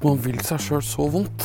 At man vil seg sjøl så vondt.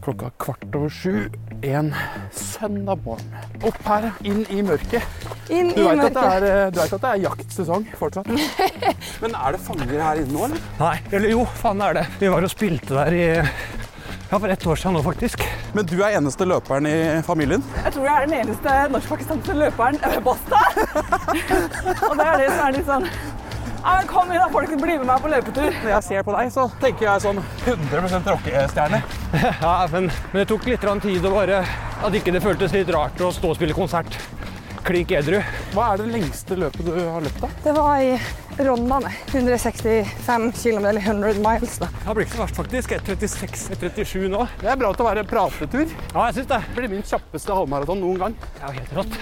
Klokka er kvart over sju en søndag morgen. Opp her, inn i mørket. Inn Du vet veit at, er, eh, du vet at det er jaktsesong fortsatt? Men er det fanger her inne nå, eller? Nei, eller jo, faen er det. Vi var og spilte der i ja, for ett år siden nå, faktisk. Men du er eneste løperen i familien? Jeg tror jeg er den eneste norsk-pakistanske løperen Basta. og det er det som er litt sånn ja, men Kom igjen, da, folk. Bli med meg på løpetur. Når jeg ser på deg, så tenker jeg sånn 100% rockestjerne. Ja, men, men det tok litt tid å bare At ikke det føltes litt rart å stå og spille konsert klink edru. Hva er det lengste løpet du har løpt, da? Det var i Rondane. 165 km, eller 100 miles. da. Det blir ikke så verst, faktisk. 1.36, 1.37 nå. Det er bra til å være pratetur. Ja, jeg syns det. Det blir min kjappeste halvmaraton noen gang. Ja, helt rått.